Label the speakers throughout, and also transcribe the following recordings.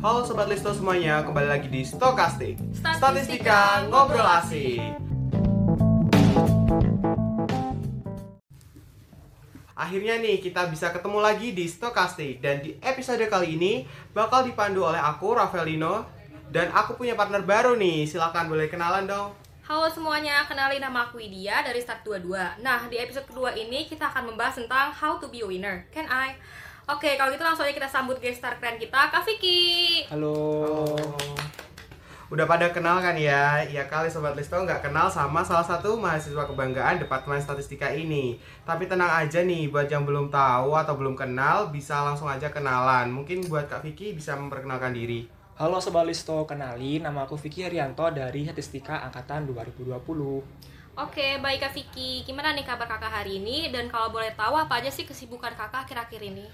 Speaker 1: Halo Sobat Listo semuanya, kembali lagi di Stokastik.
Speaker 2: Statistika
Speaker 1: Statistika Ngobrol Asik. Akhirnya nih kita bisa ketemu lagi di Stokastik. Dan di episode kali ini bakal dipandu oleh aku, Rafaelino. Dan aku punya partner baru nih, silahkan boleh kenalan dong.
Speaker 2: Halo semuanya, kenalin nama aku Widya dari Start 22 Nah, di episode kedua ini kita akan membahas tentang How to be a winner. Can I? Oke, kalau gitu langsung aja kita sambut guest star keren kita, Kak Vicky
Speaker 3: Halo.
Speaker 1: Udah pada kenal kan ya? Ya kali Sobat Listo nggak kenal sama salah satu mahasiswa kebanggaan Departemen Statistika ini Tapi tenang aja nih, buat yang belum tahu atau belum kenal Bisa langsung aja kenalan Mungkin buat Kak Vicky bisa memperkenalkan diri
Speaker 3: Halo Sobat Listo, kenalin nama aku Vicky Haryanto dari Statistika Angkatan 2020.
Speaker 2: Oke, baik Kak Vicky, gimana nih kabar kakak hari ini? Dan kalau boleh tahu apa aja sih kesibukan kakak akhir-akhir ini?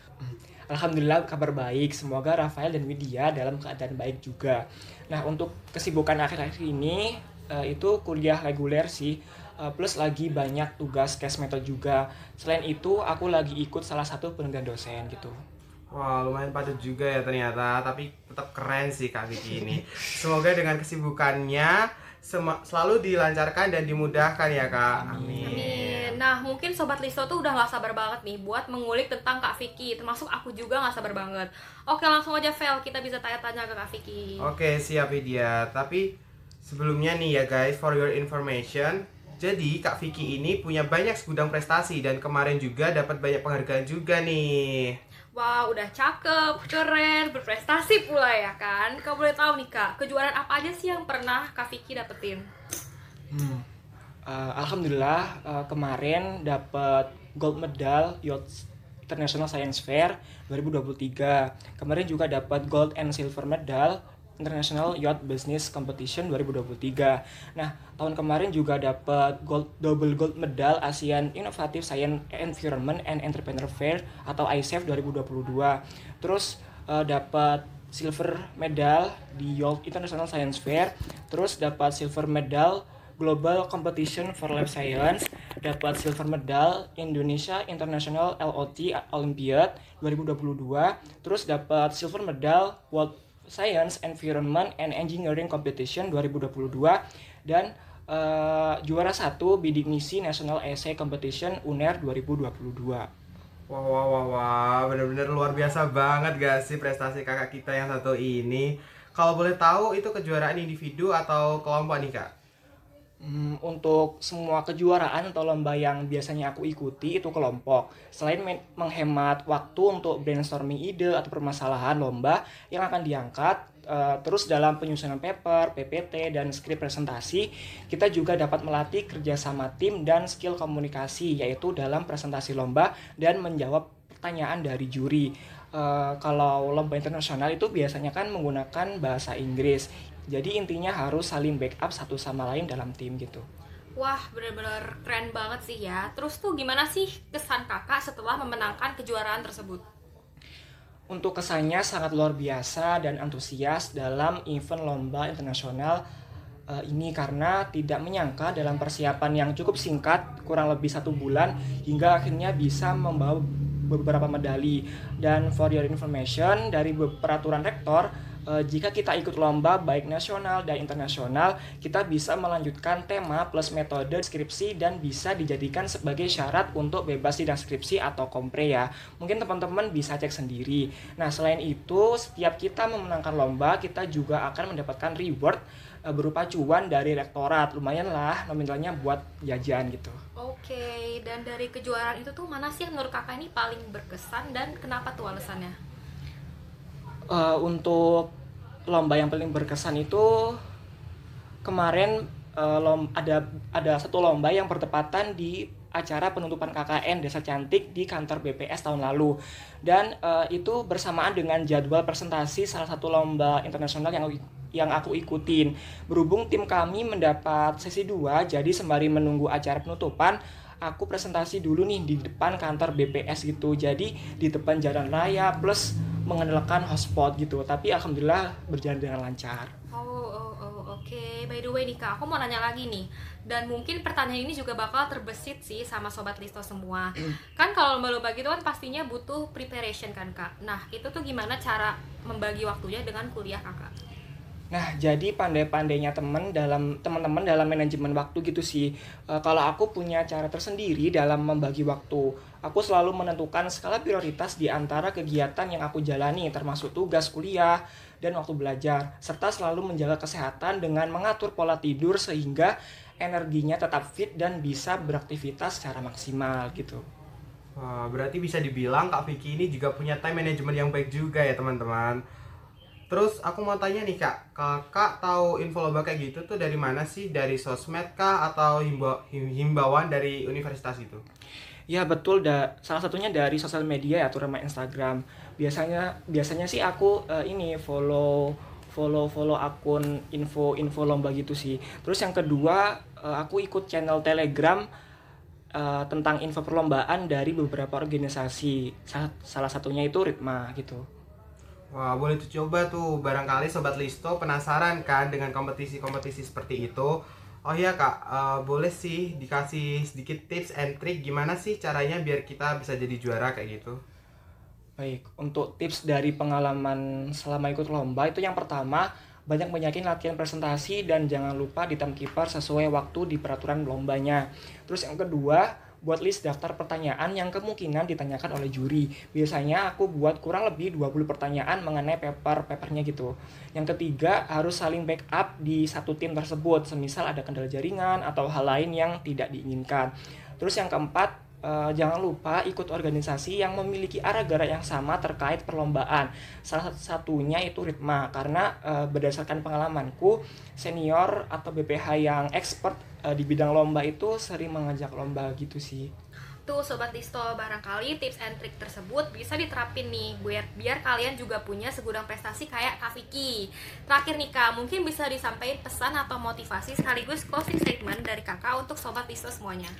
Speaker 3: Alhamdulillah kabar baik, semoga Rafael dan Widya dalam keadaan baik juga. Nah untuk kesibukan akhir-akhir ini eh, itu kuliah reguler sih, eh, plus lagi banyak tugas case method juga. Selain itu aku lagi ikut salah satu penelitian dosen gitu.
Speaker 1: Wah lumayan padat juga ya ternyata Tapi tetap keren sih Kak Vicky ini Semoga dengan kesibukannya Selalu dilancarkan dan dimudahkan ya Kak. Amin,
Speaker 2: Amin. Nah, mungkin Sobat Listo tuh udah gak sabar banget nih buat mengulik tentang Kak Vicky. Termasuk aku juga gak sabar banget. Oke, langsung aja Vel, kita bisa tanya-tanya ke Kak Vicky.
Speaker 1: Oke siap Widya. Tapi sebelumnya nih ya guys For your information Jadi Kak Vicky ini punya banyak segudang prestasi Dan kemarin juga dapat banyak penghargaan juga nih
Speaker 2: Wow, udah cakep, keren, berprestasi pula ya kan? Kau boleh tahu nih kak, kejuaraan apa aja sih yang pernah Kak Vicky dapetin?
Speaker 3: Hmm. Eh, Alhamdulillah eh, kemarin dapat gold medal Youth International Science Fair 2023. Kemarin juga dapat gold and silver medal International Yacht Business Competition 2023. Nah, tahun kemarin juga dapat gold double gold medal ASEAN Innovative Science Environment and Entrepreneur Fair atau ISEF 2022. Terus eh, dapat silver medal di York International Science Fair, terus dapat silver medal Global Competition for Life Science, dapat silver medal Indonesia International LOT Olympiad 2022, terus dapat silver medal World Science Environment and Engineering Competition 2022 dan eh, juara satu bidik misi National Essay Competition UNER 2022.
Speaker 1: Wah wah wah wah Bener-bener luar biasa banget gak sih prestasi kakak kita yang satu ini Kalau boleh tahu itu kejuaraan individu atau kelompok nih kak?
Speaker 3: Hmm, untuk semua kejuaraan atau lomba yang biasanya aku ikuti itu kelompok. Selain men- menghemat waktu untuk brainstorming ide atau permasalahan lomba yang akan diangkat, eh, terus dalam penyusunan paper, PPT, dan skrip presentasi, kita juga dapat melatih kerjasama tim dan skill komunikasi, yaitu dalam presentasi lomba dan menjawab pertanyaan dari juri. Eh, kalau lomba internasional itu biasanya kan menggunakan bahasa Inggris. Jadi intinya harus saling backup satu sama lain dalam tim gitu.
Speaker 2: Wah, bener-bener keren banget sih ya. Terus tuh gimana sih kesan kakak setelah memenangkan kejuaraan tersebut?
Speaker 3: Untuk kesannya sangat luar biasa dan antusias dalam event lomba internasional eh, ini karena tidak menyangka dalam persiapan yang cukup singkat, kurang lebih satu bulan, hingga akhirnya bisa membawa beberapa medali. Dan for your information, dari peraturan rektor, eh, jika kita ikut lomba baik nasional dan internasional, kita bisa melanjutkan tema plus metode skripsi dan bisa dijadikan sebagai syarat untuk bebas sidang skripsi atau kompre ya. Mungkin teman-teman bisa cek sendiri. Nah, selain itu, setiap kita memenangkan lomba, kita juga akan mendapatkan reward eh, berupa cuan dari rektorat. Lumayan lah nominalnya buat jajan gitu.
Speaker 2: Oke, dan dari kejuaraan itu tuh mana sih yang menurut kakak ini paling berkesan dan kenapa tuh alasannya?
Speaker 3: Eh, untuk lomba yang paling berkesan itu kemarin eh, lom ada ada satu lomba yang bertepatan di acara penutupan KKN Desa Cantik di kantor BPS tahun lalu. Dan eh, itu bersamaan dengan jadwal presentasi salah satu lomba internasional yang yang aku ikutin. Berhubung tim kami mendapat sesi 2 jadi sembari menunggu acara penutupan aku presentasi dulu nih di depan kantor BPS gitu. Jadi di depan jalan raya plus mengandalkan hotspot gitu tapi alhamdulillah berjalan dengan lancar
Speaker 2: Oh, oh, oh, oke. By the way nih kak, aku mau nanya lagi nih. Dan mungkin pertanyaan ini juga bakal terbesit sih sama sobat Listo semua. kan kalau lomba-lomba gitu kan pastinya butuh preparation kan kak. Nah itu tuh gimana cara membagi waktunya dengan kuliah kakak?
Speaker 3: Nah, jadi pandai-pandainya teman dalam teman-teman dalam manajemen waktu gitu sih. E, kalau aku punya cara tersendiri dalam membagi waktu. Aku selalu menentukan skala prioritas di antara kegiatan yang aku jalani termasuk tugas kuliah dan waktu belajar serta selalu menjaga kesehatan dengan mengatur pola tidur sehingga energinya tetap fit dan bisa beraktivitas secara maksimal gitu.
Speaker 1: Berarti bisa dibilang Kak Vicky ini juga punya time management yang baik juga ya teman-teman. Terus aku mau tanya nih kak, kakak tahu info lomba kayak gitu tuh dari mana sih? Dari sosmed kah atau himba himbauan dari universitas itu?
Speaker 3: Ya betul, da salah satunya dari sosial media ya, terutama Instagram. Biasanya biasanya sih aku uh, ini follow follow follow akun info info lomba gitu sih. Terus yang kedua uh, aku ikut channel Telegram uh, tentang info perlombaan dari beberapa organisasi. Salah, salah satunya itu Ritma gitu.
Speaker 1: Wah, boleh tuh coba tuh. Barangkali Sobat Listo penasaran kan dengan kompetisi-kompetisi seperti itu. Oh iya kak, uh, boleh sih dikasih sedikit tips and trick gimana sih caranya biar kita bisa jadi juara kayak gitu?
Speaker 3: Baik, untuk tips dari pengalaman selama ikut lomba itu yang pertama banyak banyakin latihan presentasi dan jangan lupa di timekeeper sesuai waktu di peraturan lombanya. Terus yang kedua, buat list daftar pertanyaan yang kemungkinan ditanyakan oleh juri. Biasanya aku buat kurang lebih 20 pertanyaan mengenai paper-papernya gitu. Yang ketiga, harus saling backup di satu tim tersebut, semisal ada kendala jaringan atau hal lain yang tidak diinginkan. Terus yang keempat, Uh, jangan lupa ikut organisasi yang memiliki arah gerak yang sama terkait perlombaan. Salah satunya itu Ritma karena uh, berdasarkan pengalamanku senior atau BPH yang expert uh, di bidang lomba itu sering mengajak lomba gitu sih.
Speaker 2: Tuh Sobat Listo, barangkali tips and trick tersebut bisa diterapin nih biar, biar kalian juga punya segudang prestasi kayak Kak. Terakhir nih Kak, mungkin bisa disampaikan pesan atau motivasi sekaligus closing statement dari Kakak untuk Sobat Listo semuanya.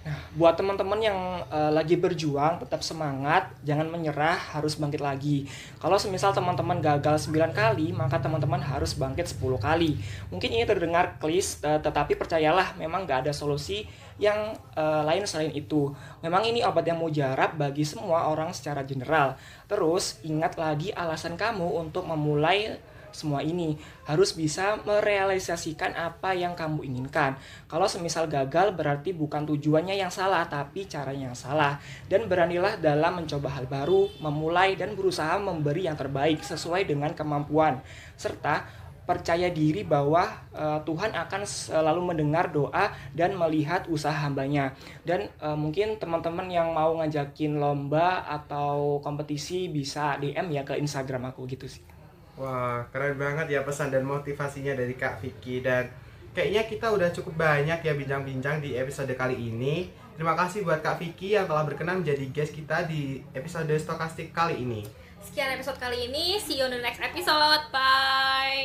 Speaker 3: Nah, buat teman-teman yang uh, lagi berjuang, tetap semangat, jangan menyerah, harus bangkit lagi. Kalau semisal teman-teman gagal 9 kali, maka teman-teman harus bangkit 10 kali. Mungkin ini terdengar klis, uh, tetapi percayalah, memang gak ada solusi yang uh, lain selain itu. Memang ini obat yang mujarab bagi semua orang secara general. Terus, ingat lagi alasan kamu untuk memulai semua ini harus bisa merealisasikan apa yang kamu inginkan. Kalau semisal gagal berarti bukan tujuannya yang salah tapi caranya yang salah dan beranilah dalam mencoba hal baru, memulai dan berusaha memberi yang terbaik sesuai dengan kemampuan serta percaya diri bahwa uh, Tuhan akan selalu mendengar doa dan melihat usaha hambanya dan uh, mungkin teman-teman yang mau ngajakin lomba atau kompetisi bisa DM ya ke Instagram aku gitu sih.
Speaker 1: Wah, keren banget ya pesan dan motivasinya dari Kak Vicky dan kayaknya kita udah cukup banyak ya bincang-bincang di episode kali ini. Terima kasih buat Kak Vicky yang telah berkenan menjadi guest kita di episode stokastik kali ini.
Speaker 2: Sekian episode kali ini, see you on the next episode. Bye.